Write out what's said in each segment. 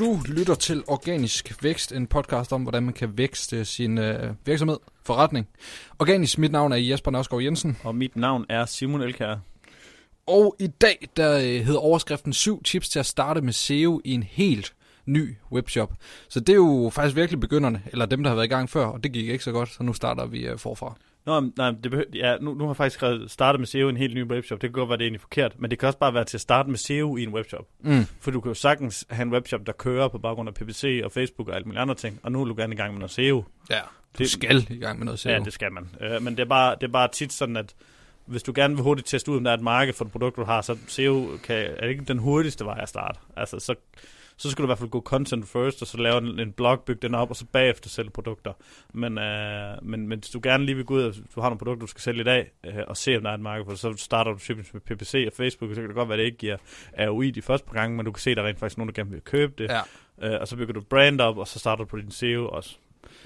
Du lytter til Organisk Vækst, en podcast om, hvordan man kan vækste sin øh, virksomhed, forretning. Organisk, mit navn er Jesper Nørsgaard Jensen. Og mit navn er Simon Elkær. Og i dag, der øh, hedder overskriften 7 tips til at starte med SEO i en helt ny webshop. Så det er jo faktisk virkelig begynderne, eller dem, der har været i gang før, og det gik ikke så godt, så nu starter vi øh, forfra. Nå, nej, det behøver, ja, nu, nu har jeg faktisk skrevet, startet med SEO i en helt ny webshop. Det kan godt være, det er egentlig forkert, men det kan også bare være til at starte med SEO i en webshop. Mm. For du kan jo sagtens have en webshop, der kører på baggrund af PPC og Facebook og alt muligt andre ting, og nu er du gerne i gang med noget SEO. Ja, du det, skal i gang med noget SEO. Ja, det skal man. Uh, men det er, bare, det er bare tit sådan, at hvis du gerne vil hurtigt teste ud, om der er et marked for det produkt, du har, så SEO kan, er ikke den hurtigste vej at starte. Altså, så så skal du i hvert fald gå content first, og så lave en, en blog, bygge den op, og så bagefter sælge produkter. Men, øh, men, men hvis du gerne lige vil gå ud, og du har nogle produkter, du skal sælge i dag, øh, og se, om der er et marked for så starter du typisk med PPC og Facebook, og så kan det godt være, at det ikke giver ROI de første par gange, men du kan se, at der er rent faktisk nogen, der gerne vil købe det. Ja. Øh, og så bygger du brand op, og så starter du på din SEO også.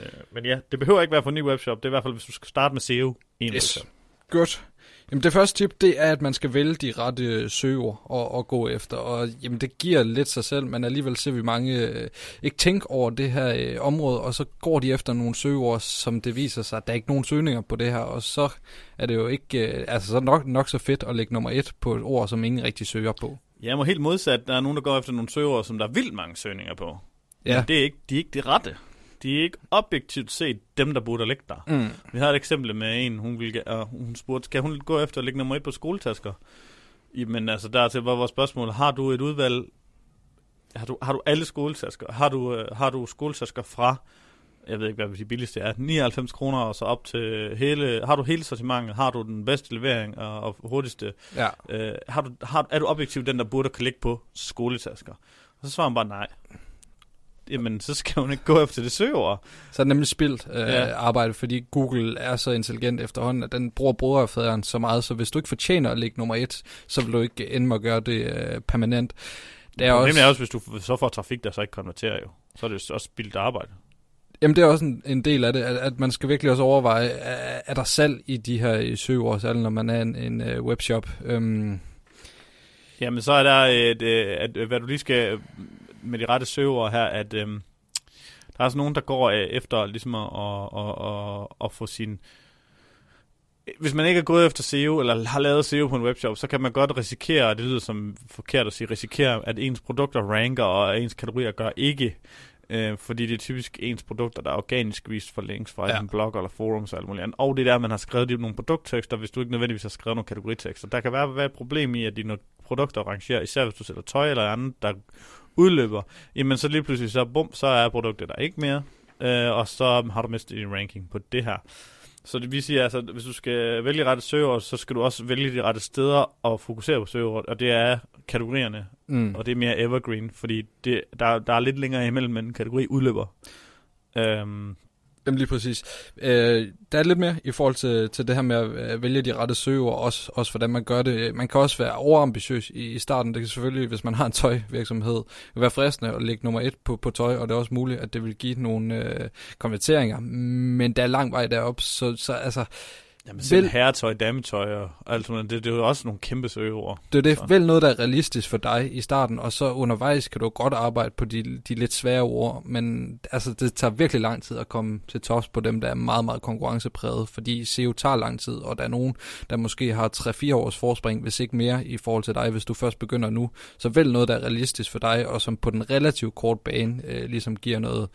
Øh, men ja, det behøver ikke være for en ny webshop. Det er i hvert fald, hvis du skal starte med SEO i en yes. webshop. Godt. Jamen det første tip, det er, at man skal vælge de rette søger og, og gå efter. Og jamen det giver lidt sig selv, men alligevel ser vi mange øh, ikke tænke over det her øh, område, og så går de efter nogle søgeord, som det viser sig, at der er ikke nogen søgninger på det her, og så er det jo ikke, øh, altså så nok, nok så fedt at lægge nummer et på et ord, som ingen rigtig søger på. Ja, men helt modsat, der er nogen, der går efter nogle søgeord, som der er vildt mange søgninger på. Ja. Men det er ikke, de er ikke det rette de er ikke objektivt set dem, der burde ligge der. Mm. Vi har et eksempel med en, hun, ville, uh, hun spurgte, skal hun gå efter at ligge nummer et på skoletasker? Men altså dertil var vores spørgsmål, har du et udvalg, har du, har du alle skoletasker? Har du, uh, har du skoletasker fra, jeg ved ikke, hvad de billigste er, 99 kroner og så op til hele, har du hele sortimentet? Har du den bedste levering og, og hurtigste? Ja. Uh, har du, har, er du objektivt den, der burde klikke på skoletasker? Og så svarer hun bare nej jamen så skal hun ikke gå efter det søgeord. Så er det nemlig spildt øh, ja. arbejde, fordi Google er så intelligent efterhånden, at den bruger brugerfaderen så meget, så hvis du ikke fortjener at ligge nummer et, så vil du ikke ende med at gøre det øh, permanent. Det er også... er også, hvis du så får trafik, der så ikke konverterer jo. Så er det også spildt arbejde. Jamen det er også en, en del af det, at, at man skal virkelig også overveje, er, er der salg i de her søgeord, særligt når man er en, en uh, webshop? Um... Jamen så er der, et, at, hvad du lige skal med de rette søger her, at øhm, der er altså nogen, der går øh, efter ligesom at, at, at, at, at få sin... Hvis man ikke er gået efter SEO, eller har lavet SEO på en webshop, så kan man godt risikere, og det lyder som forkert at sige, risikere, at ens produkter ranker, og ens kategorier gør ikke øh, fordi det er typisk ens produkter, der er organisk vist for links fra ja. en blog eller forums og alt muligt andet. Og det der, man har skrevet nogle produkttekster, hvis du ikke nødvendigvis har skrevet nogle kategoritekster. Der kan være, være et problem i, at dine produkter rangerer, især hvis du sætter tøj eller andet, der udløber, jamen så lige pludselig så, bum, så er produktet der ikke mere, øh, og så har du mistet din ranking på det her. Så det vil sige, altså, hvis du skal vælge rette søgeord, så skal du også vælge de rette steder og fokusere på søgeord, og det er kategorierne, mm. og det er mere evergreen, fordi det, der, der er lidt længere imellem, men en kategori udløber. Øhm, Jamen lige præcis. Øh, der er lidt mere i forhold til, til det her med at øh, vælge de rette søgeord, også, også hvordan man gør det. Man kan også være overambitiøs i, i starten. Det kan selvfølgelig, hvis man har en tøjvirksomhed, være fristende at lægge nummer et på, på tøj, og det er også muligt, at det vil give nogle øh, konverteringer. Men der er lang vej derop, så, så altså, Jamen selv vel, herretøj, dametøj og alt sådan det, det er jo også nogle kæmpe søgeord. Det er det, så. vel noget, der er realistisk for dig i starten, og så undervejs kan du godt arbejde på de, de lidt svære ord, men altså, det tager virkelig lang tid at komme til tops på dem, der er meget, meget konkurrencepræget, fordi SEO tager lang tid, og der er nogen, der måske har 3-4 års forspring, hvis ikke mere, i forhold til dig, hvis du først begynder nu. Så vel noget, der er realistisk for dig, og som på den relativt kort bane øh, ligesom giver noget,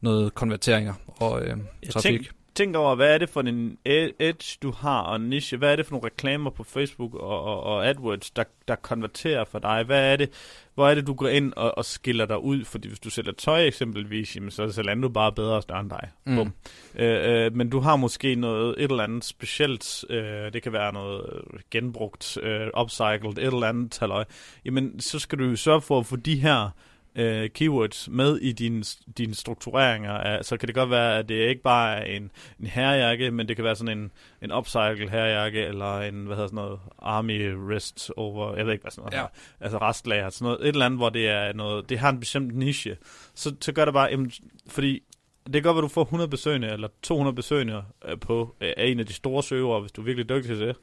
noget konverteringer og øh, trafik. Tænk, tænkt over, hvad er det for en edge, du har, og niche? Hvad er det for nogle reklamer på Facebook og, og, og AdWords, der, der konverterer for dig? Hvad er det, hvor er det, du går ind og, og skiller dig ud? Fordi hvis du sælger tøj eksempelvis, jamen, så er Zalando bare bedre og større end dig. Mm. Bum. Øh, øh, men du har måske noget, et eller andet specielt, øh, det kan være noget genbrugt, øh, upcycled, et eller andet halløj. Jamen, så skal du sørge for at få de her øh, keywords med i dine, din struktureringer. Så kan det godt være, at det ikke bare er en, en herrejakke, men det kan være sådan en, en upcycle herrejakke, eller en, hvad hedder sådan noget, army rest over, jeg ved ikke, hvad sådan noget ja. Altså restlager, sådan noget, et eller andet, hvor det er noget, det har en bestemt niche. Så, så gør det bare, jamen, fordi det kan godt være, at du får 100 besøgende, eller 200 besøgende øh, på øh, en af de store søger, hvis du er virkelig dygtig til det.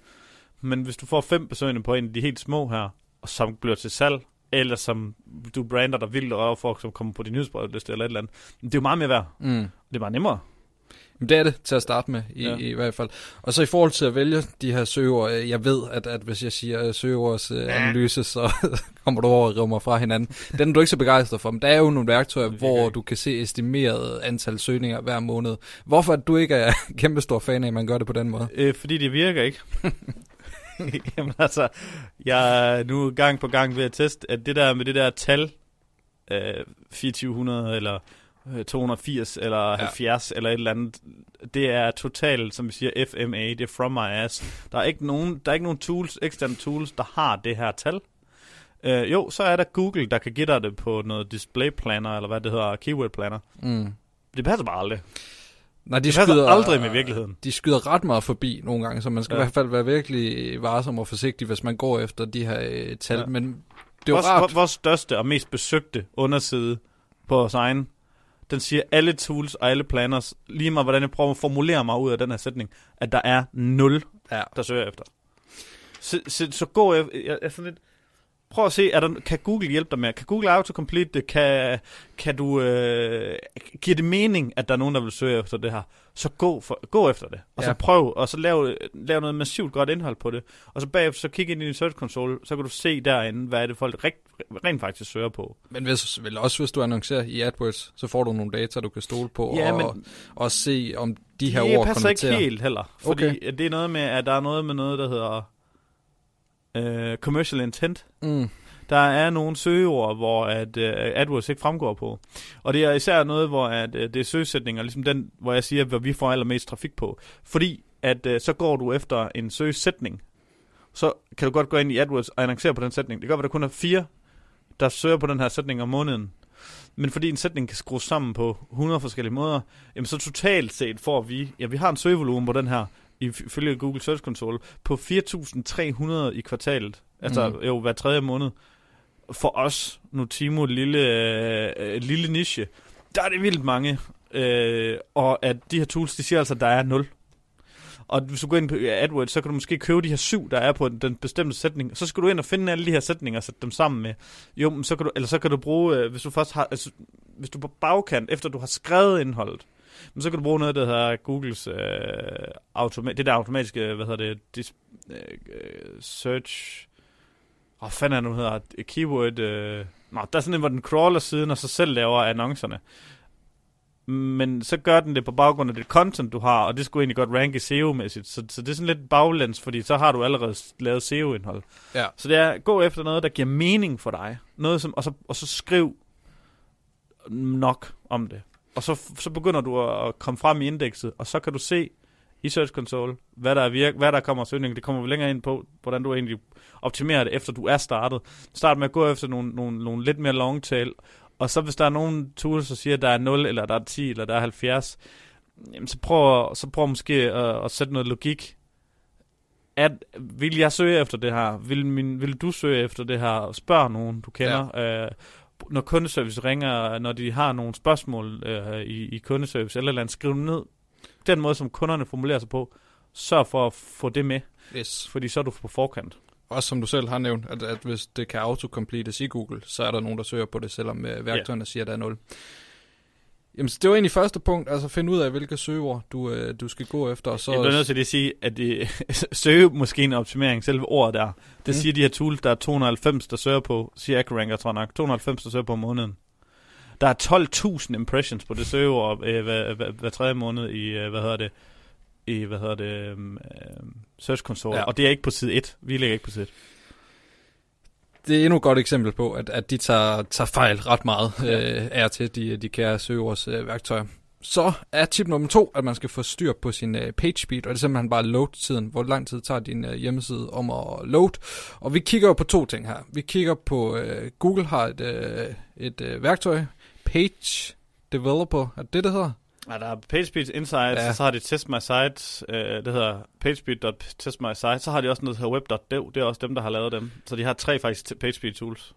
Men hvis du får fem besøgende på en af de helt små her, og som bliver til salg, eller som du brander dig vildt over for, som kommer på din nyhedsbrevliste eller et eller andet. Men det er jo meget mere værd. Mm. Det er bare nemmere. Men det er det til at starte med, i, Ja. i, hvert fald. Og så i forhold til at vælge de her søgeord, øh, jeg ved, at, at hvis jeg siger søgeords øh, analyse, så kommer du over og rive mig fra hinanden. Den er du ikke så begejstret for, men der er jo nogle værktøjer, hvor du kan se estimeret antal søgninger hver måned. Hvorfor at du ikke er kæmpe stor fan af, at man gør det på den måde? Øh, fordi det virker ikke. Jamen altså, jeg er nu gang på gang ved at teste, at det der med det der tal, øh, 2400 eller øh, 280 eller ja. 70 eller et eller andet, det er totalt, som vi siger, FMA, det er from my ass. Der er ikke nogen, der er ikke nogen tools, eksterne tools, der har det her tal. Øh, jo, så er der Google, der kan give dig det på noget display planner, eller hvad det hedder, keyword planner. Mm. Det passer bare aldrig. Nej, de Det skyder, aldrig med virkeligheden. De skyder ret meget forbi nogle gange, så man skal Ja. i hvert fald være virkelig varsom og forsigtig, hvis man går efter de her øh, tal. Ja. Men det er vores, rart. vores største og mest besøgte underside på vores egen, den siger alle tools og alle planners, lige meget hvordan jeg prøver at formulere mig ud af den her sætning, at der er nul, Ja. der søger efter. Så, så, så gå jeg, jeg er sådan lidt, prøv at se, er der, kan Google hjælpe dig med? Kan Google autocomplete det? Kan, kan du, øh, giver det mening, at der er nogen, der vil søge efter det her? Så gå, for, gå efter det. Og ja. så prøv, og så lav, lav noget massivt godt indhold på det. Og så bagefter, så kig ind i din search console, så kan du se derinde, hvad er det folk rigt, rent faktisk søger på. Men hvis, vel også hvis du annoncerer i AdWords, så får du nogle data, du kan stole på, Ja, og men- også se, om de her det ord passer ikke konverterer. helt heller. Fordi okay. det er noget med, at der er noget med noget, der hedder øh, commercial intent. Mm. Der er nogle søgeord, hvor at, uh, AdWords ikke fremgår på. Og det er især noget, hvor at, uh, det er søgesætninger, ligesom den, hvor jeg siger, hvad vi får allermest trafik på. Fordi at uh, så går du efter en søgesætning, så kan du godt gå ind i AdWords og annoncere på den sætning. Det gør, at der kun er fire, der søger på den her sætning om måneden. Men fordi en sætning kan skrues sammen på 100 forskellige måder, jamen så totalt set får vi, ja vi har en søgevolumen på den her, ifølge Google Search Console, på 4.300 i kvartalet. Altså Mm. jo hver tredje måned. For os, Notimo, lille, øh, lille niche, der er det vildt mange. Øh, og at de her tools, de siger altså, at der er 0. Og hvis du går ind på AdWords, så kan du måske købe de her syv, der er på den bestemte sætning. Så skal du ind og finde alle de her sætninger og sætte dem sammen med. Jo, men så kan du, eller så kan du bruge, øh, hvis du først har, altså, hvis du på bagkant, efter du har skrevet indholdet, men så kan du bruge noget, der hedder Googles øh, automa- det der automatiske, hvad hedder det, dis, øh, øh, search, hvad fanden er det nu hedder, keyword, øh, nå, der er sådan en, hvor den crawler siden, og så selv laver annoncerne. Men så gør den det på baggrund af det content, du har, og det skulle egentlig godt ranke SEO-mæssigt. Så, så det er sådan lidt baglæns, fordi så har du allerede lavet SEO-indhold. Ja. Så det er, gå efter noget, der giver mening for dig. Noget som, og, så, og så skriv nok om det. Og så, så begynder du at, komme frem i indekset, og så kan du se i Search Console, hvad der, er virke, hvad der kommer af søgning. Det kommer vi længere ind på, hvordan du egentlig optimerer det, efter du er startet. Start med at gå efter nogle, nogle, nogle lidt mere long tail, og så hvis der er nogle tools, der siger, at der er 0, eller der er 10, eller der er 70, jamen så prøv, så prøv måske at, at sætte noget logik. At, vil jeg søge efter det her? Vil, min, vil du søge efter det her? Spørg nogen, du kender. Ja. Øh, når kundeservice ringer, når de har nogle spørgsmål øh, i, i kundeservice, eller, andet, skriv dem ned. Den måde, som kunderne formulerer sig på, sørg for at få det med, Yes. fordi så er du på forkant. Også som du selv har nævnt, at, at hvis det kan autocompletes i Google, så er der nogen, der søger på det, selvom øh, værktøjerne siger, at der er 0. Jamen, det var egentlig første punkt, altså finde ud af, hvilke søgeord du, øh, du skal gå efter. Og så, Jeg bliver nødt til at sige, at det, søge måske en optimering, selve ordet der, det Mm. siger de her tools, der er 290, der søger på, siger AccuRanker, tror jeg nok, 290, der søger på om måneden. Der er 12.000 impressions på det søgeord øh, hver, hver, hver tredje måned i, øh, hvad hedder det, i, hvad hedder det, øh, Search Console, ja. og det er ikke på side 1. Vi ligger ikke på side 1. det er endnu et godt eksempel på, at, at de tager, tager fejl ret meget øh, af til, de, de kære søgeords øh, værktøjer. Så er tip nummer to, at man skal få styr på sin øh, page speed, og det er simpelthen bare load-tiden. Hvor lang tid tager din øh, hjemmeside om at load? Og vi kigger jo på to ting her. Vi kigger på, øh, Google har et, øh, et øh, værktøj, Page Developer, er det, det hedder? Ja, der er PageSpeed Insights, Ja. ja. så har de Test My Site, øh, det hedder pagespeed.testmysite, så har de også noget, der hedder web.dev, det er også dem, der har lavet dem. Så de har tre faktisk PageSpeed tools.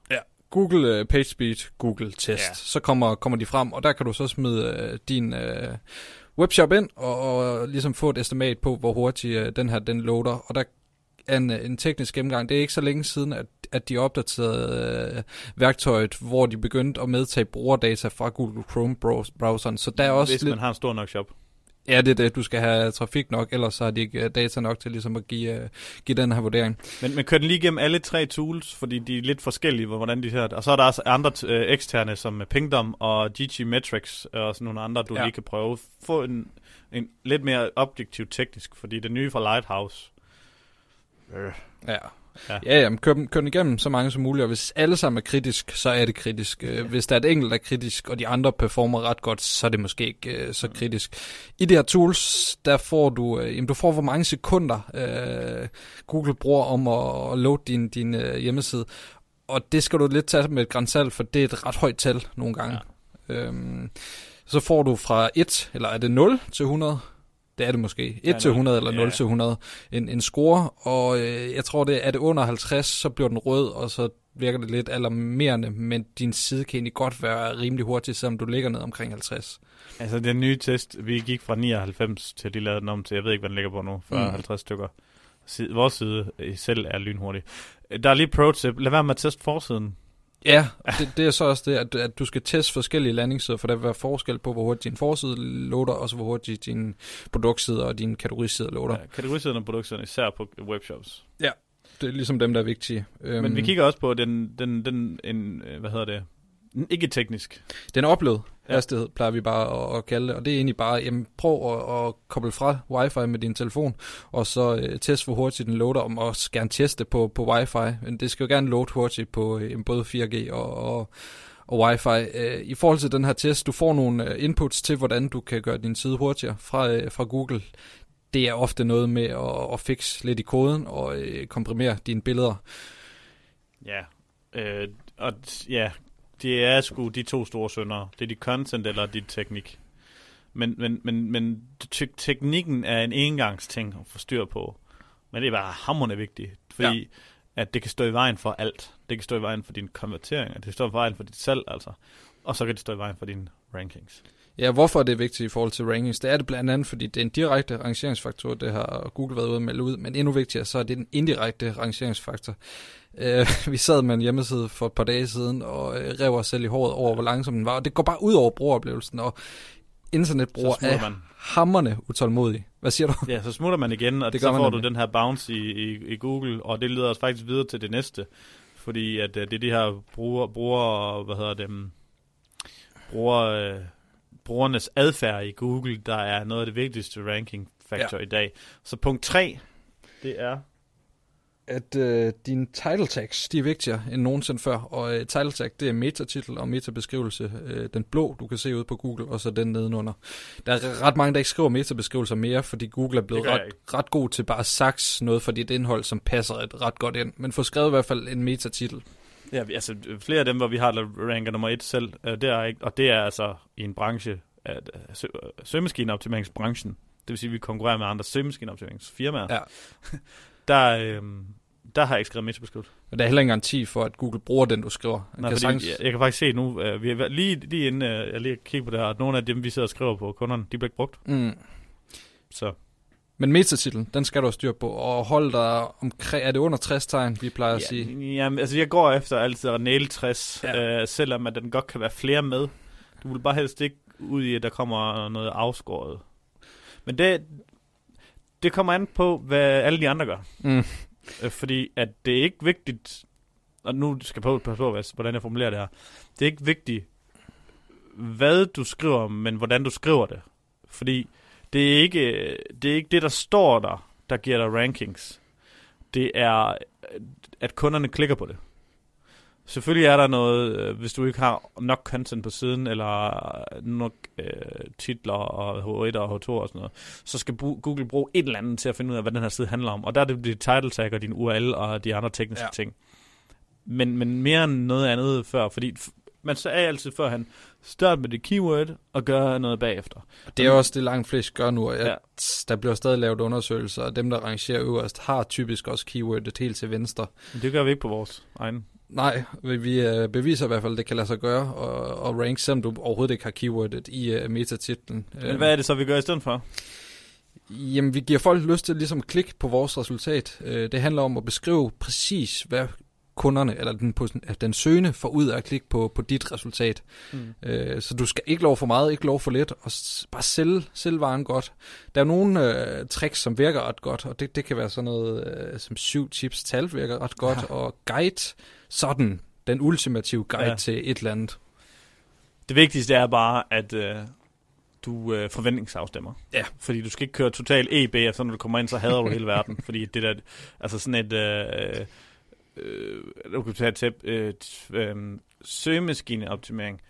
Google uh, PageSpeed, Google Test. Ja. Ja. Så kommer, kommer de frem, og der kan du så smide uh, din uh, webshop ind, og, og ligesom få et estimat på, hvor hurtigt uh, den her den loader. Og der af en, en teknisk gennemgang. Det er ikke så længe siden, at, at de opdaterede øh, værktøjet, hvor de begyndte at medtage brugerdata fra Google Chrome-browseren. Så der er også Hvis lidt... man har en stor nok shop. Ja, det er det. Du skal have trafik nok, ellers så har de ikke øh, data nok til ligesom at give, uh, give den her vurdering. Men, men kører den lige igennem alle tre tools, fordi de er lidt forskellige, hvor- hvordan de her. Og så er der også andre øh, eksterne, som Pingdom og GG Metrics, og sådan nogle andre, du ja. lige kan prøve. Få en, en lidt mere objektiv teknisk, fordi det nye fra Lighthouse. Øh. Ja. Ja. Ja, jamen, kør, dem- kør den igennem så mange som muligt, og hvis alle sammen er kritisk, så er det kritisk. Øh, Hvis der er et enkelt, der er kritisk, og de andre performer ret godt, så er det måske ikke øh, så kritisk. I de her tools, der får du, øh, jamen, du får hvor mange sekunder øh, Google bruger om at, at load din, din øh, hjemmeside, og det skal du lidt tage med et grænsalt, for det er et ret højt tal nogle gange. Ja. Øhm, så får du fra 1, eller er det 0 til 100? Det er det måske. 1 Ja, til 100 eller 0 ja. til 100. En, en score, og øh, jeg tror, det er det under 50, så bliver den rød, og så virker det lidt alarmerende, men din side kan egentlig godt være rimelig hurtig, selvom du ligger ned omkring 50. Altså den nye test, vi gik fra 99 til de lavede den om til, jeg ved ikke, hvad den ligger på nu, 40-50 Mm. mm. stykker. Side, vores side øh, selv er lynhurtig. Der er lige pro tip, lad være med at teste forsiden. Ja, det, det er så også det, at, at du skal teste forskellige landingssider, for der vil være forskel på, hvor hurtigt din forside loader, og så hvor hurtigt din produktside og din kategoriside loader. Ja, kategorisiden og produkterne, især på webshops. Det er ligesom dem, der er vigtige. Men vi kigger også på den, den, den en, øh, hvad hedder det, ikke teknisk. Den oplevede Ja. hastighed, plejer vi bare at, at kalde det, og det er egentlig bare, jamen, prøv at, at koble fra wifi med din telefon, og så øh, test, hvor hurtigt den loader, og også gerne teste på, på wifi, men det skal jo gerne load hurtigt på øh, både 4G og, og, og wifi. Øh, I forhold til den her test, du får nogle øh, inputs til, hvordan du kan gøre din side hurtigere fra, øh, fra Google. Det er ofte noget med at, at fixe lidt i koden og øh, komprimere dine billeder. Ja, øh, og ja, det er sgu de to store sønder. Det er dit content eller dit teknik. Men, men, men, men te- teknikken er en engangsting at få styr på. Men det er bare hammerende vigtigt, fordi ja. at det kan stå i vejen for alt. Det kan stå i vejen for dine konverteringer, det kan stå i vejen for dit salg, altså. Og så kan det stå i vejen for dine rankings. Ja, hvorfor er det vigtigt i forhold til rankings? Det er det blandt andet, fordi det er en direkte rangeringsfaktor, det har Google været ude at melde ud, men endnu vigtigere, så er det en indirekte rangeringsfaktor. Uh, vi sad med en hjemmeside for et par dage siden og uh, rev os selv i håret over, hvor langsom den var, og det går bare ud over brugeroplevelsen, og smutter er man. hammerne utålmodige. Hvad siger du? Ja, så smutter man igen, og Det så får du nemlig. den her bounce i, i, i Google, og det leder os faktisk videre til det næste. Fordi at øh, det er de her bruger, bruger hvad hedder det, bruger, øh, brugernes adfærd i Google, der er noget af det vigtigste ranking factor ja. i dag. Så punkt 3, det er... At uh, dine title tags, de er vigtigere end nogensinde før, og uh, title tag, det er metatitel og metabeskrivelse. Uh, den blå, du kan se ude på Google, og så den nedenunder. Der er ret mange, der ikke skriver metabeskrivelser mere, fordi Google er blevet ret, ikke. ret god til bare at saks noget for dit indhold, som passer et ret godt ind. Men få skrevet i hvert fald en metatitel. Ja, altså flere af dem, hvor vi har ranker nummer et selv, øh, det er ikke, og det er altså i en branche, at, øh, sø, øh, søgemaskineoptimeringsbranchen, det vil sige, at vi konkurrerer med andre søgemaskineoptimeringsfirmaer, Ja. der, øh, der har jeg ikke skrevet metabeskrivelse. Og der er heller ingen garanti for, at Google bruger den, du skriver. Nej, kan sagtens- jeg, jeg kan faktisk se nu, øh, vi er lige, lige inden øh, jeg lige kigger på det her, at nogle af dem, vi sidder og skriver på kunderne, de bliver ikke brugt. Mm. Så Men metatitlen, den skal du have styr på, og hold dig omkring, er det under 60 tegn, vi plejer at sige? ja, jamen, altså jeg går efter altid at nail 60, Ja. ja. øh, selvom at den godt kan være flere med. Du vil bare helst ikke ud i, at der kommer noget afskåret. Men det, det kommer an på, hvad alle de andre gør. Mm. Øh, fordi at det er ikke vigtigt, og nu skal jeg passe på, hvordan jeg formulerer det her. Det er ikke vigtigt, hvad du skriver, men hvordan du skriver det. Fordi det er ikke det, er ikke det der står der, der giver dig rankings. Det er, at kunderne klikker på det. Selvfølgelig er der noget, øh, hvis du ikke har nok content på siden, eller nok øh, titler og H1 og H2 og sådan noget, så skal Google bruge et eller andet til at finde ud af, hvad den her side handler om. Og der er det dit title tag og din URL og de andre tekniske Ja. ting. Men, men mere end noget andet før, fordi man sagde altid før han, start med det keyword og gør noget bagefter. Det er også det, langt flest gør nu, og jeg, Ja. der bliver stadig lavet undersøgelser, og dem, der rangerer øverst, har typisk også keywordet helt til venstre. Men det gør vi ikke på vores egen. Nej, vi, øh, beviser i hvert fald, at det kan lade sig gøre, og, og rank, selvom du overhovedet ikke har keywordet i uh, metatitlen. Men hvad er det så, vi gør i stedet for? Jamen, vi giver folk lyst til ligesom at klikke på vores resultat. Øh, det handler om at beskrive præcis, hvad kunderne, eller den, den søgende, får ud af at klikke på, på dit resultat. Mm. Øh, så du skal ikke lov for meget, ikke lov for lidt, og bare sælge, sælge varen godt. Der er nogle øh, tricks, som virker ret godt, og det, det kan være sådan noget øh, som syv tips tal virker ret godt, ja. og guide sådan den ultimative guide ja. til et eller andet. Det vigtigste er bare, at øh, du øh, forventningsafstemmer. Ja. Fordi du skal ikke køre total EB, så når du kommer ind, så hader du hele verden. Fordi det der, altså sådan et... Øh, øh, du kan tage et øh, øh, søgemaskineoptimering.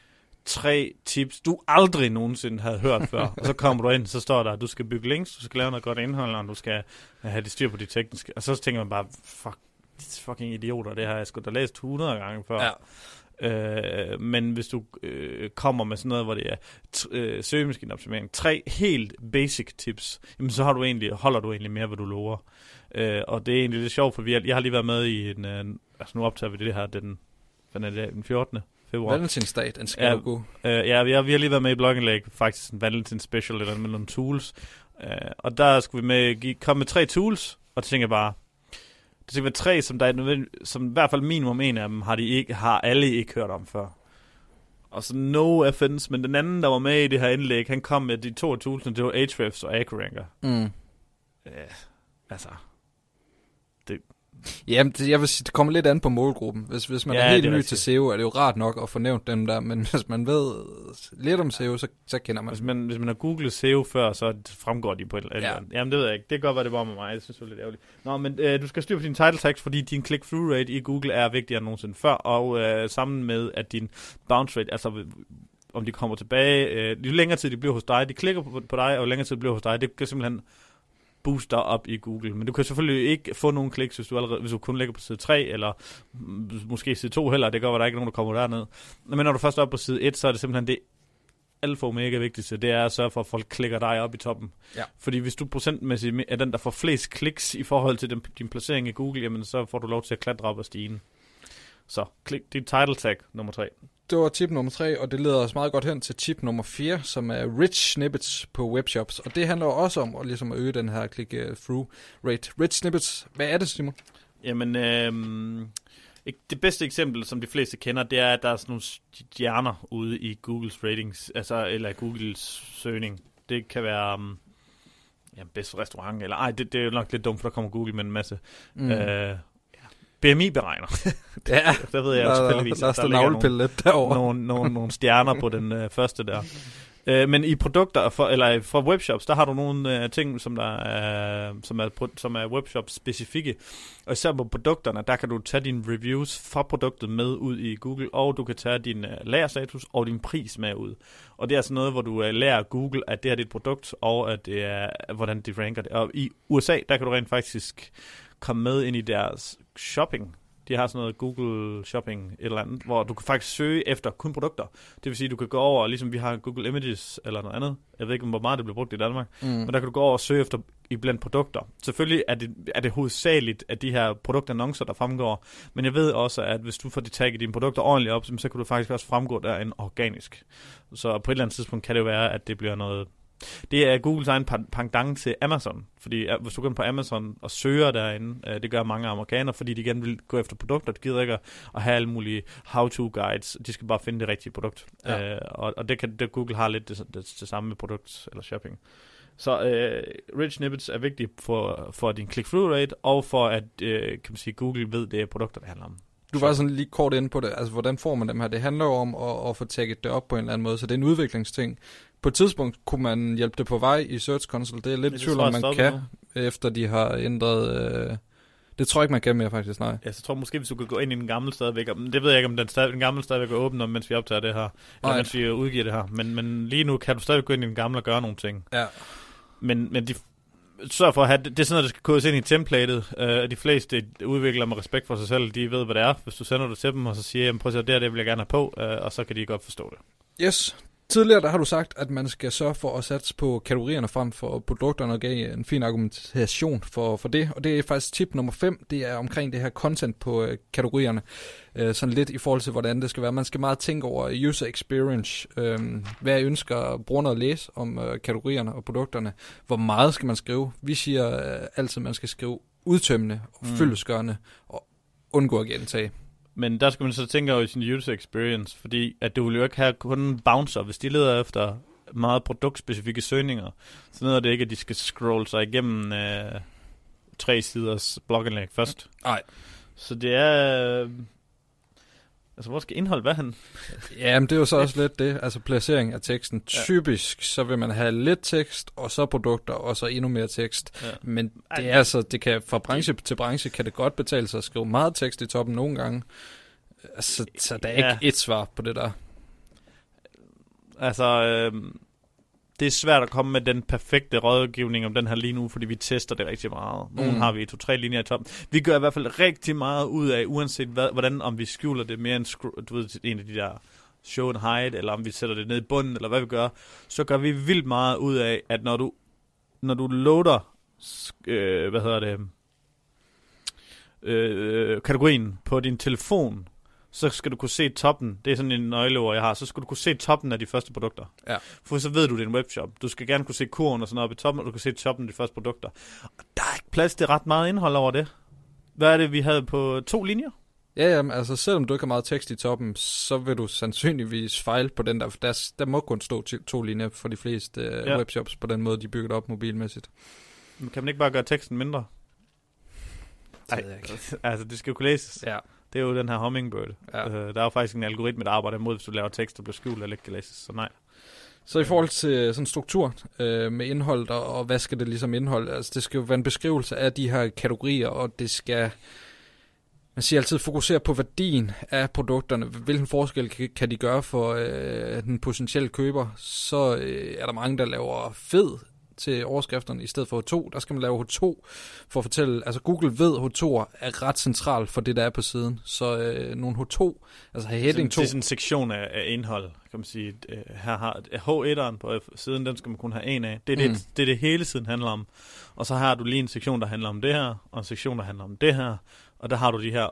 Tre tips, du aldrig nogensinde havde hørt før. og så kommer du ind, så står der, at du skal bygge links, du skal lave noget godt indhold, og du skal have det styr på de tekniske. Og så tænker man bare, fuck, fucking idioter, det har jeg sgu da læst 100 gange før. Ja. Øh, men hvis du øh, kommer med sådan noget, hvor det er t- øh, søgemaskineoptimering, tre helt basic tips, jamen så har du egentlig, holder du egentlig mere, hvad du lover. Øh, og det er egentlig lidt sjovt, for vi har, jeg har lige været med i en, øh, altså nu optager vi det her den, den 14. februar. Valentinsdag, den skal ja, gå. Øh, ja, vi har, vi har lige været med i blogindlæg, faktisk en Valentins special, eller med nogle tools. Øh, og der skulle vi med, give, komme med tre tools, og det tænker jeg bare, det skal være tre, som, der er, som i hvert fald minimum en af dem, har, de ikke, har alle ikke hørt om før. Og så no offense, men den anden, der var med i det her indlæg, han kom med de to tools, det var Ahrefs og AcroRanker. Mm. Ja, altså, Ja, jeg vil sige, det kommer lidt an på målgruppen. Hvis, hvis man ja, er helt er ny til SEO, er det jo rart nok at få nævnt dem der, men hvis man ved lidt om SEO, så, så kender man hvis man. Hvis man har googlet SEO før, så fremgår de på et eller andet. Jamen, det ved jeg ikke. Det kan godt være, det var med mig. Jeg synes, det er lidt ærgerligt. Nå, men øh, du skal styre på din title text, fordi din click-through rate i Google er vigtigere end nogensinde før, og øh, sammen med, at din bounce rate, altså om de kommer tilbage, øh, jo længere tid de bliver hos dig, de klikker på, på dig, og jo længere tid de bliver hos dig, det kan simpelthen booster op i Google. Men du kan selvfølgelig ikke få nogen kliks, hvis du, allerede, hvis du kun ligger på side 3, eller måske side 2 heller. Det gør, at der ikke er nogen, der kommer derned. Men når du først er oppe på side 1, så er det simpelthen det alfa og mega vigtigste, det er at sørge for, at folk klikker dig op i toppen. Ja. Fordi hvis du procentmæssigt er den, der får flest kliks i forhold til din, din placering i Google, jamen så får du lov til at klatre op og stigen. Så klik din title tag nummer 3 det var tip nummer 3, og det leder os meget godt hen til tip nummer 4, som er rich snippets på webshops. Og det handler også om at, ligesom at øge den her click-through rate. Rich snippets, hvad er det, Simon? Jamen, øh, det bedste eksempel, som de fleste kender, det er, at der er sådan nogle stjerner ude i Googles ratings, altså, eller Googles søgning. Det kan være... Um, ja, bedste restaurant, eller ej, det, det er jo nok lidt dumt, for der kommer Google med en masse. Mm. Øh, BMI-beregner. ja, der ved jeg jo tilfældigvis, der, der, der, ligger nogle, derovre. nogle, nogle, nogle stjerner på den øh, første der. Øh, men i produkter, for, eller fra webshops, der har du nogle øh, ting, som, der er, som, er, som er webshop-specifikke. Og især på produkterne, der kan du tage dine reviews fra produktet med ud i Google, og du kan tage din øh, lagerstatus og din pris med ud. Og det er altså noget, hvor du øh, lærer Google, at det her er et produkt, og at det er, hvordan de ranker det. Og i USA, der kan du rent faktisk komme med ind i deres shopping. De har sådan noget Google Shopping et eller andet, hvor du kan faktisk søge efter kun produkter. Det vil sige, du kan gå over, ligesom vi har Google Images eller noget andet. Jeg ved ikke, hvor meget det bliver brugt i Danmark. Mm. Men der kan du gå over og søge efter i blandt produkter. Selvfølgelig er det, er det hovedsageligt af de her produktannoncer, der fremgår. Men jeg ved også, at hvis du får de tagget dine produkter ordentligt op, så kan du faktisk også fremgå derinde organisk. Så på et eller andet tidspunkt kan det være, at det bliver noget det er Googles egen pendant til Amazon. Fordi hvis du går ind på Amazon og søger derinde, øh, det gør mange amerikanere, fordi de gerne vil gå efter produkter. De gider ikke at have alle mulige how-to guides. De skal bare finde det rigtige produkt. Ja. Øh, og, og det kan det, Google har lidt det, det, det samme med produkt eller shopping. Så øh, rich snippets er vigtigt for, for din click-through rate, og for at øh, kan man sige, Google ved, det er produkter, det handler om. Du var sådan lige kort inde på det, altså hvordan får man dem her? Det handler jo om at, at få tagget det op på en eller anden måde, så det er en udviklingsting på et tidspunkt kunne man hjælpe det på vej i Search Console. Det er lidt tvivl om, man kan, nu. efter de har ændret... Øh, det tror jeg ikke, man kan mere faktisk, nej. Ja, så tror jeg måske, hvis du kan gå ind i den gamle stadigvæk. Det ved jeg ikke, om den, stadig, den gamle stadigvæk er åben, mens vi optager det her. Eller nej. mens vi udgiver det her. Men, men lige nu kan du stadig gå ind i den gamle og gøre nogle ting. Ja. Men, men de sørg for at have, det, det er sådan noget, der skal kodes ind i templatet. Uh, de fleste udviklere med respekt for sig selv, de ved, hvad det er. Hvis du sender det til dem, og så siger, jamen, prøv at se, det her, det vil jeg gerne have på, uh, og så kan de godt forstå det. Yes, Tidligere der har du sagt, at man skal sørge for at satse på kategorierne frem for produkterne, og gav en fin argumentation for, for det. Og det er faktisk tip nummer 5, det er omkring det her content på øh, kategorierne. Øh, sådan lidt i forhold til, hvordan det skal være. Man skal meget tænke over user experience. Øh, hvad jeg ønsker brugerne at læse om øh, kategorierne og produkterne. Hvor meget skal man skrive? Vi siger øh, altid, at man skal skrive udtømmende og mm. fyldesgørende og undgå at gentage. Men der skal man så tænke over i sin user experience, fordi at du vil jo ikke have kun bouncer, hvis de leder efter meget produktspecifikke søgninger. Så noget er det ikke, at de skal scrolle sig igennem øh, tre siders blogindlæg først. Nej. Så det er... Altså, hvor skal indhold være han? Ja, men det er jo så også lidt det, altså placering af teksten. Typisk, så vil man have lidt tekst, og så produkter, og så endnu mere tekst. Ja. Men det er altså, det kan fra branche til branche, kan det godt betale sig at skrive meget tekst i toppen nogle gange. Altså, så der er ja. ikke et svar på det der. Altså, øh, det er svært at komme med den perfekte rådgivning om den her lige nu, fordi vi tester det rigtig meget. Nogle mm. har vi to-tre linjer i toppen. Vi gør i hvert fald rigtig meget ud af, uanset hvad, hvordan, om vi skjuler det mere end du ved, en af de der show and hide, eller om vi sætter det ned i bunden, eller hvad vi gør, så gør vi vildt meget ud af, at når du, når du loader, øh, hvad hedder det, øh, kategorien på din telefon, så skal du kunne se toppen. Det er sådan en nøgleord, jeg har. Så skal du kunne se toppen af de første produkter. Ja. For så ved du, det er en webshop. Du skal gerne kunne se kurven og sådan noget oppe i toppen, og du kan se toppen af de første produkter. Og der er ikke plads til ret meget indhold over det. Hvad er det, vi havde på to linjer? Ja, ja, altså selvom du ikke har meget tekst i toppen, så vil du sandsynligvis fejle på den der, der, der må kun stå to linjer for de fleste uh, ja. webshops på den måde, de bygger det op mobilmæssigt. Men kan man ikke bare gøre teksten mindre? Nej, altså det skal jo kunne læses. Ja. Det er jo den her Hummingbird. Ja. Øh, der er jo faktisk en algoritme, der arbejder imod, hvis du laver tekst, der bliver skjult eller ikke kan læses, så nej. Så i forhold til sådan struktur øh, med indhold, og, og hvad skal det ligesom indeholde? Altså det skal jo være en beskrivelse af de her kategorier, og det skal, man siger altid, fokusere på værdien af produkterne. Hvilken forskel kan, kan de gøre for øh, den potentielle køber? Så øh, er der mange, der laver fed til overskrifterne i stedet for H2. Der skal man lave H2 for at fortælle, altså Google ved, at H2 er ret central for det, der er på siden. Så øh, nogle H2, altså heading 2. Det er sådan en sektion af, af indhold, kan man sige. Øh, her har H1'eren på siden, den skal man kun have en af. Det er, mm. det, det, er det hele siden handler om. Og så har du lige en sektion, der handler om det her, og en sektion, der handler om det her. Og der har du de her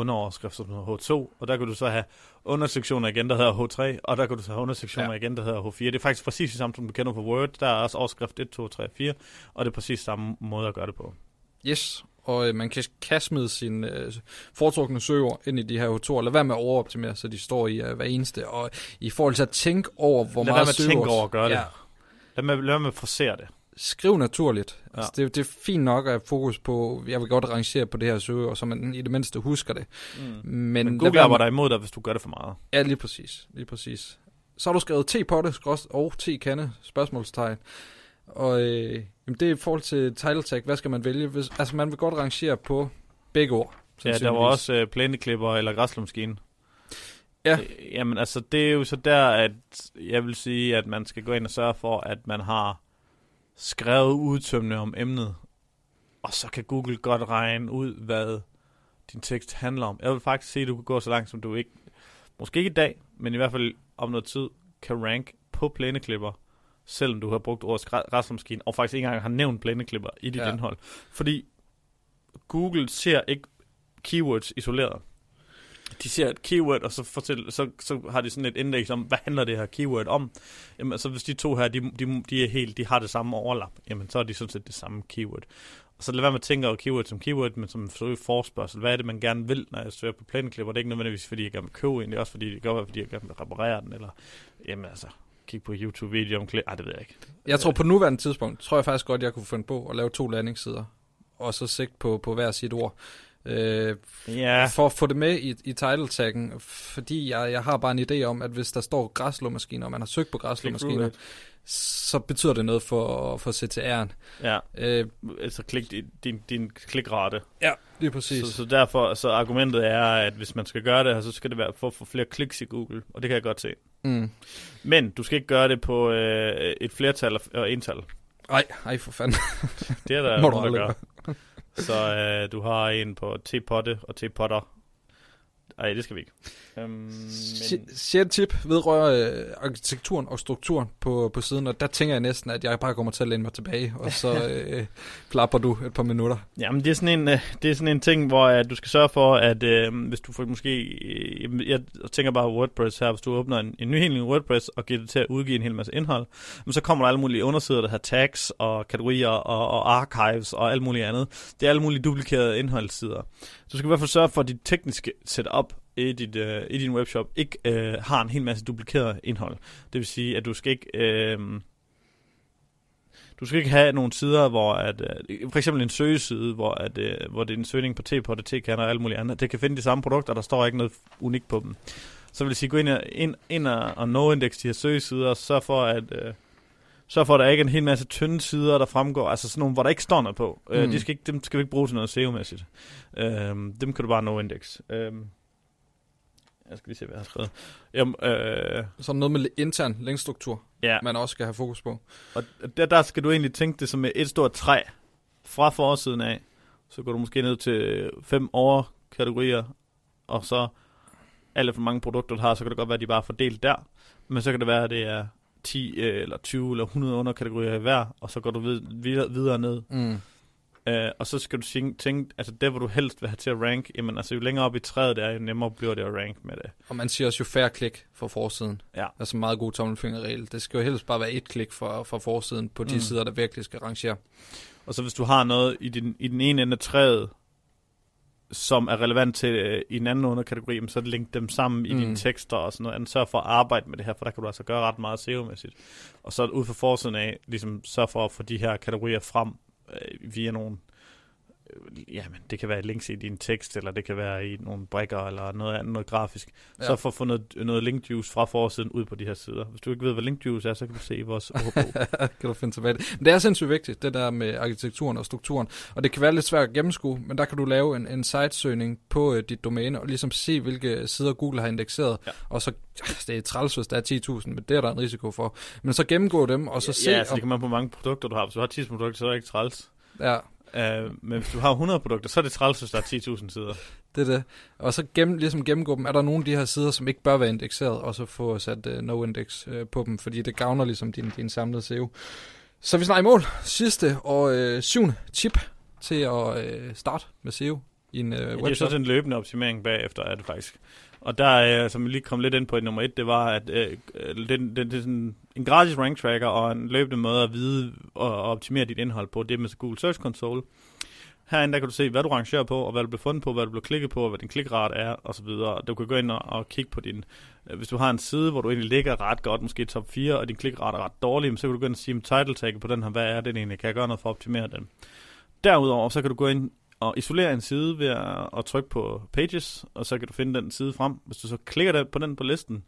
underoverskrifter som H2, og der kan du så have undersektioner igen, der hedder H3, og der kan du så have undersektioner ja. igen, der hedder H4. Det er faktisk præcis det samme, som du kender på Word. Der er også overskrift 1, 2, 3, 4, og det er præcis samme måde at gøre det på. Yes, og øh, man kan, kan smide sine øh, foretrukne søger ind i de her H2, eller være med at overoptimere, så de står i øh, hver eneste. Og i forhold til at tænke over, hvor lad meget søger... Lad være med at tænke over at gøre det. Ja. Lad med, lad med at forsere det skriv naturligt. Ja. Altså, det, det er fint nok at have fokus på, jeg vil godt rangere på det her søge, så man i det mindste husker det. Mm. Men, Men Google arbejder imod dig, hvis du gør det for meget. Ja, lige præcis. Lige præcis. Så har du skrevet T-potte og T-kande, spørgsmålstegn. Og øh, jamen det er i forhold til title tag, hvad skal man vælge? Hvis, altså man vil godt rangere på begge ord. Ja, der var også øh, plæneklipper eller græslumskine. Ja. Øh, jamen altså, det er jo så der, at jeg vil sige, at man skal gå ind og sørge for, at man har skrevet udtømmende om emnet, og så kan Google godt regne ud, hvad din tekst handler om. Jeg vil faktisk sige, at du kan gå så langt, som du ikke, måske ikke i dag, men i hvert fald om noget tid, kan rank på plæneklipper, selvom du har brugt ordet græsmaskine, og faktisk ikke engang har nævnt plæneklipper i dit ja. indhold. Fordi Google ser ikke keywords isoleret de ser et keyword, og så, fortæl, så, så har de sådan et indlæg om, hvad handler det her keyword om? Jamen, altså hvis de to her, de, de, de, er helt, de har det samme overlap, jamen så er de sådan set det samme keyword. Og så lad være med at tænke over keyword som keyword, men som forspørgsel. Hvad er det, man gerne vil, når jeg søger på planklipper? Det er ikke nødvendigvis, fordi jeg gerne vil købe en, det er også fordi, det gør, fordi jeg gerne vil reparere den, eller jamen altså, kigge på YouTube-video om klip. Ej, det ved jeg ikke. Jeg tror på nuværende tidspunkt, tror jeg faktisk godt, jeg kunne finde på at lave to landingssider, og så sigt på, på hver sit ord. Øh, ja. For at få det med i, i title taggen, fordi jeg, jeg har bare en idé om, at hvis der står græslåmaskiner, og man har søgt på græslåmaskiner, så betyder det noget for, for CTR'en. Ja, øh, altså klik, din, din klikrate. Ja, lige præcis. Så, så derfor, så argumentet er, at hvis man skal gøre det så skal det være for at få flere kliks i Google, og det kan jeg godt se. Mm. Men du skal ikke gøre det på øh, et flertal og ental. Nej, ej for fanden. det er der noget, der gør. Så øh, du har en på tepotte og tepotter. Nej, det skal vi ikke. Øhm, men... Sjette tip vedrører øh, arkitekturen og strukturen på, på siden, og der tænker jeg næsten, at jeg bare kommer til at læne mig tilbage, og så øh, plapper du et par minutter. Jamen, det er sådan en, øh, det er sådan en ting, hvor at du skal sørge for, at øh, hvis du får måske... Øh, jeg tænker bare WordPress her, hvis du åbner en, en ny helt WordPress og giver det til at udgive en hel masse indhold, men så kommer der alle mulige undersider, der har tags og kategorier og, og archives og alt muligt andet. Det er alle mulige duplikerede indholdssider. Så du skal i hvert fald sørge for, at dit tekniske setup i, dit, øh, i din webshop ikke øh, har en hel masse duplikeret indhold. Det vil sige, at du skal ikke... Øh, du skal ikke have nogle sider, hvor at, øh, for eksempel en søgeside, hvor, at, øh, hvor det er en søgning på T-pot T-kan og alt muligt andet. Det kan finde de samme produkter, der står ikke noget unikt på dem. Så vil jeg sige, gå ind, og, ind, ind og, og no-index de her søgesider, og sørg for, at, øh, for, at der ikke en hel masse tynde sider, der fremgår, altså sådan nogle, hvor der ikke står noget på. Mm. Uh, de skal ikke, dem skal vi ikke bruge til noget SEO-mæssigt. Uh, dem kan du bare no-index. Uh, jeg skal lige se, hvad jeg har skrevet. Jamen, øh, så noget med intern linkstruktur, ja. man også skal have fokus på. Og der, der skal du egentlig tænke det som et stort træ fra forsiden af. Så går du måske ned til fem overkategorier, og så alle for mange produkter, du har, så kan det godt være, at de bare er fordelt der. Men så kan det være, at det er 10 øh, eller 20 eller 100 underkategorier i hver, og så går du videre, videre ned. Mm. Uh, og så skal du tænke, altså det, hvor du helst vil have til at rank, jamen altså jo længere op i træet det er, jo nemmere bliver det at rank med det. Og man siger også jo færre klik for forsiden. Ja. Altså meget god tommelfingerregel. Det skal jo helst bare være et klik for, for forsiden på de mm. sider, der virkelig skal rangere. Og så hvis du har noget i, din, i den ene ende af træet, som er relevant til uh, i en anden underkategori, så link dem sammen i mm. dine tekster og sådan noget. Sørg for at arbejde med det her, for der kan du altså gøre ret meget SEO-mæssigt. Og så ud fra forsiden af, ligesom sørg for at få de her kategorier frem øh, via nogle øh, jamen, det kan være et links i din tekst, eller det kan være i nogle brikker, eller noget andet, noget grafisk. Ja. Så for at få noget, noget link juice fra forsiden ud på de her sider. Hvis du ikke ved, hvad link juice er, så kan du se i vores kan du finde tilbage det. Men det er sindssygt vigtigt, det der med arkitekturen og strukturen. Og det kan være lidt svært at gennemskue, men der kan du lave en, en sitesøgning på uh, dit domæne, og ligesom se, hvilke sider Google har indekseret. Ja. Og så, det er træls, hvis der er 10.000, men det er der en risiko for. Men så gennemgå dem, og så ja, se... Ja, så det kan man på mange produkter, du har. Hvis du har 10 produkter, så er det ikke træls. Ja, Uh, men hvis du har 100 produkter, så er det træls, hvis der er 10.000 sider. Det er det. Og så gennem, ligesom gennemgå dem, er der nogle af de her sider, som ikke bør være indekseret, og så få sat uh, no-index uh, på dem, fordi det gavner ligesom din, din samlede SEO. Så vi snakker i mål. Sidste og uh, syvende tip til at uh, starte med SEO i en uh, ja, Det er så den løbende optimering bagefter, er det faktisk. Og der, øh, som vi lige kom lidt ind på i nummer et, det var, at øh, øh det, det, det er sådan en gratis rank tracker og en løbende måde at vide og optimere dit indhold på, det med Google Search Console. Herinde der kan du se, hvad du rangerer på, og hvad du bliver fundet på, hvad du bliver klikket på, og hvad din klikrate er, og så videre. Du kan gå ind og, og kigge på din... Øh, hvis du har en side, hvor du egentlig ligger ret godt, måske top 4, og din klikrate er ret dårlig, så kan du gå ind og sige, title tag på den her, hvad er det egentlig, kan jeg gøre noget for at optimere den? Derudover, så kan du gå ind og isolere en side ved at, at trykke på Pages, og så kan du finde den side frem. Hvis du så klikker på den på listen,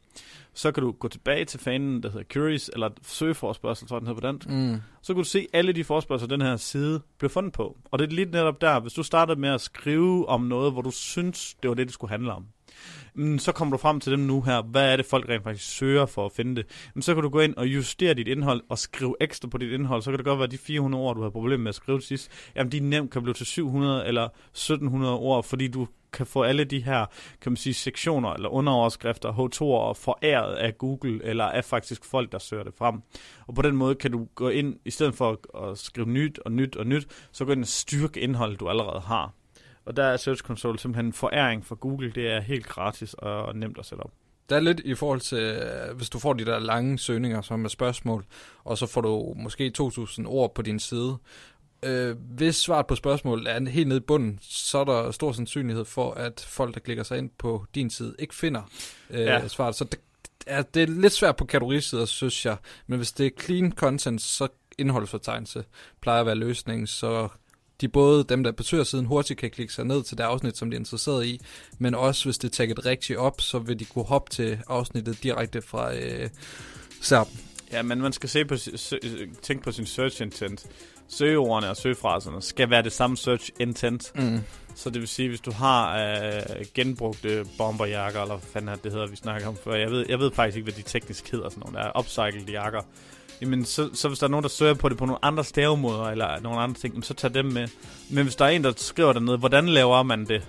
så kan du gå tilbage til fanen, der hedder Queries, eller søgeforspørgsel, tror jeg den hedder på dansk. Mm. Så kan du se alle de forspørgsel, den her side bliver fundet på. Og det er lige netop der, hvis du starter med at skrive om noget, hvor du synes, det var det, det skulle handle om men så kommer du frem til dem nu her, hvad er det folk rent faktisk søger for at finde det, men så kan du gå ind og justere dit indhold og skrive ekstra på dit indhold, så kan det godt være, at de 400 ord, du havde problemer med at skrive sidst, jamen de nemt kan blive til 700 eller 1700 ord, fordi du kan få alle de her, kan man sige, sektioner eller underoverskrifter, H2'er foræret af Google, eller af faktisk folk, der søger det frem. Og på den måde kan du gå ind, i stedet for at skrive nyt og nyt og nyt, så gå ind og styrke indholdet, du allerede har. Og der er Search Console simpelthen en foræring for Google. Det er helt gratis og nemt at sætte op. Der er lidt i forhold til, øh, hvis du får de der lange søgninger, som er spørgsmål, og så får du måske 2.000 ord på din side. Øh, hvis svaret på spørgsmålet er helt nede i bunden, så er der stor sandsynlighed for, at folk, der klikker sig ind på din side, ikke finder øh, ja. svaret. Så det, er, det er lidt svært på kategorisider, synes jeg. Men hvis det er clean content, så indholdsfortegnelse plejer at være løsningen, så de både dem, der besøger siden, hurtigt kan klikke sig ned til det afsnit, som de er interesseret i, men også hvis det er tagget rigtigt op, så vil de kunne hoppe til afsnittet direkte fra øh, serben. Ja, men man skal se på, tænke på sin search intent. Søgeordene og søgefraserne skal være det samme search intent. Mm. Så det vil sige, hvis du har øh, genbrugte bomberjakker, eller hvad fanden det hedder, vi snakker om før. Jeg ved, jeg ved faktisk ikke, hvad de teknisk hedder, sådan nogle der upcycled jakker jamen så, så hvis der er nogen, der søger på det på nogle andre stavemåder, eller nogle andre ting, så tag dem med. Men hvis der er en, der skriver dernede, hvordan laver man det?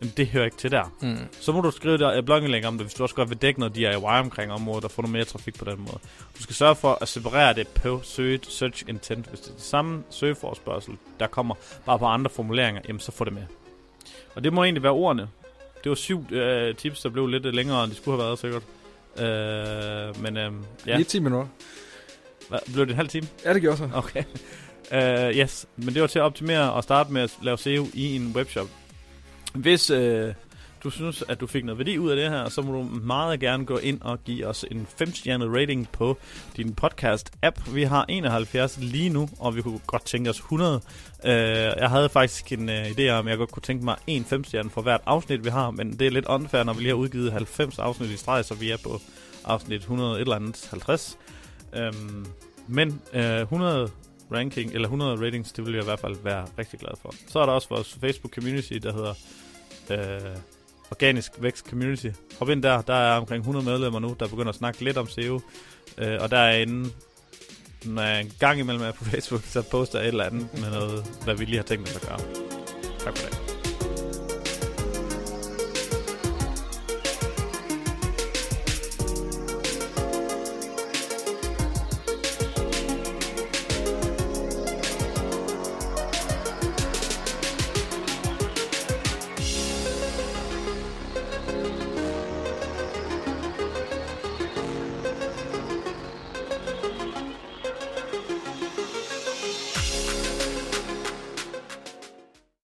jamen det hører ikke til der. Mm. Så må du skrive der blogindlæg om det, hvis du også godt vil dække noget DIY omkring området, og få noget mere trafik på den måde. Du skal sørge for at separere det på search intent. Hvis det er det samme søgeforspørgsel, der kommer bare på andre formuleringer, jamen så få det med. Og det må egentlig være ordene. Det var syv øh, tips, der blev lidt længere, end de skulle have været sikkert. Øh, men øh, ja, Lige 10 minutter. Hvad, blev det en halv time? Ja, det gjorde så. Okay. Uh, yes, men det var til at optimere og starte med at lave SEO i en webshop. Hvis uh, du synes, at du fik noget værdi ud af det her, så må du meget gerne gå ind og give os en 5-stjernet rating på din podcast-app. Vi har 71 lige nu, og vi kunne godt tænke os 100. Uh, jeg havde faktisk en uh, idé om, at jeg godt kunne tænke mig en 5-stjerne for hvert afsnit, vi har, men det er lidt unfair, når vi lige har udgivet 90 afsnit i streg, så vi er på afsnit 100 et eller andet 50. Øhm, men øh, 100 ranking, eller 100 ratings, det vil jeg i hvert fald være rigtig glad for. Så er der også vores Facebook community, der hedder øh, Organisk Vækst Community. Hop ind der, der er omkring 100 medlemmer nu, der begynder at snakke lidt om SEO. Øh, og der er når jeg en gang imellem er på Facebook, så poster jeg et eller andet med noget, hvad vi lige har tænkt os at gøre. Tak for det.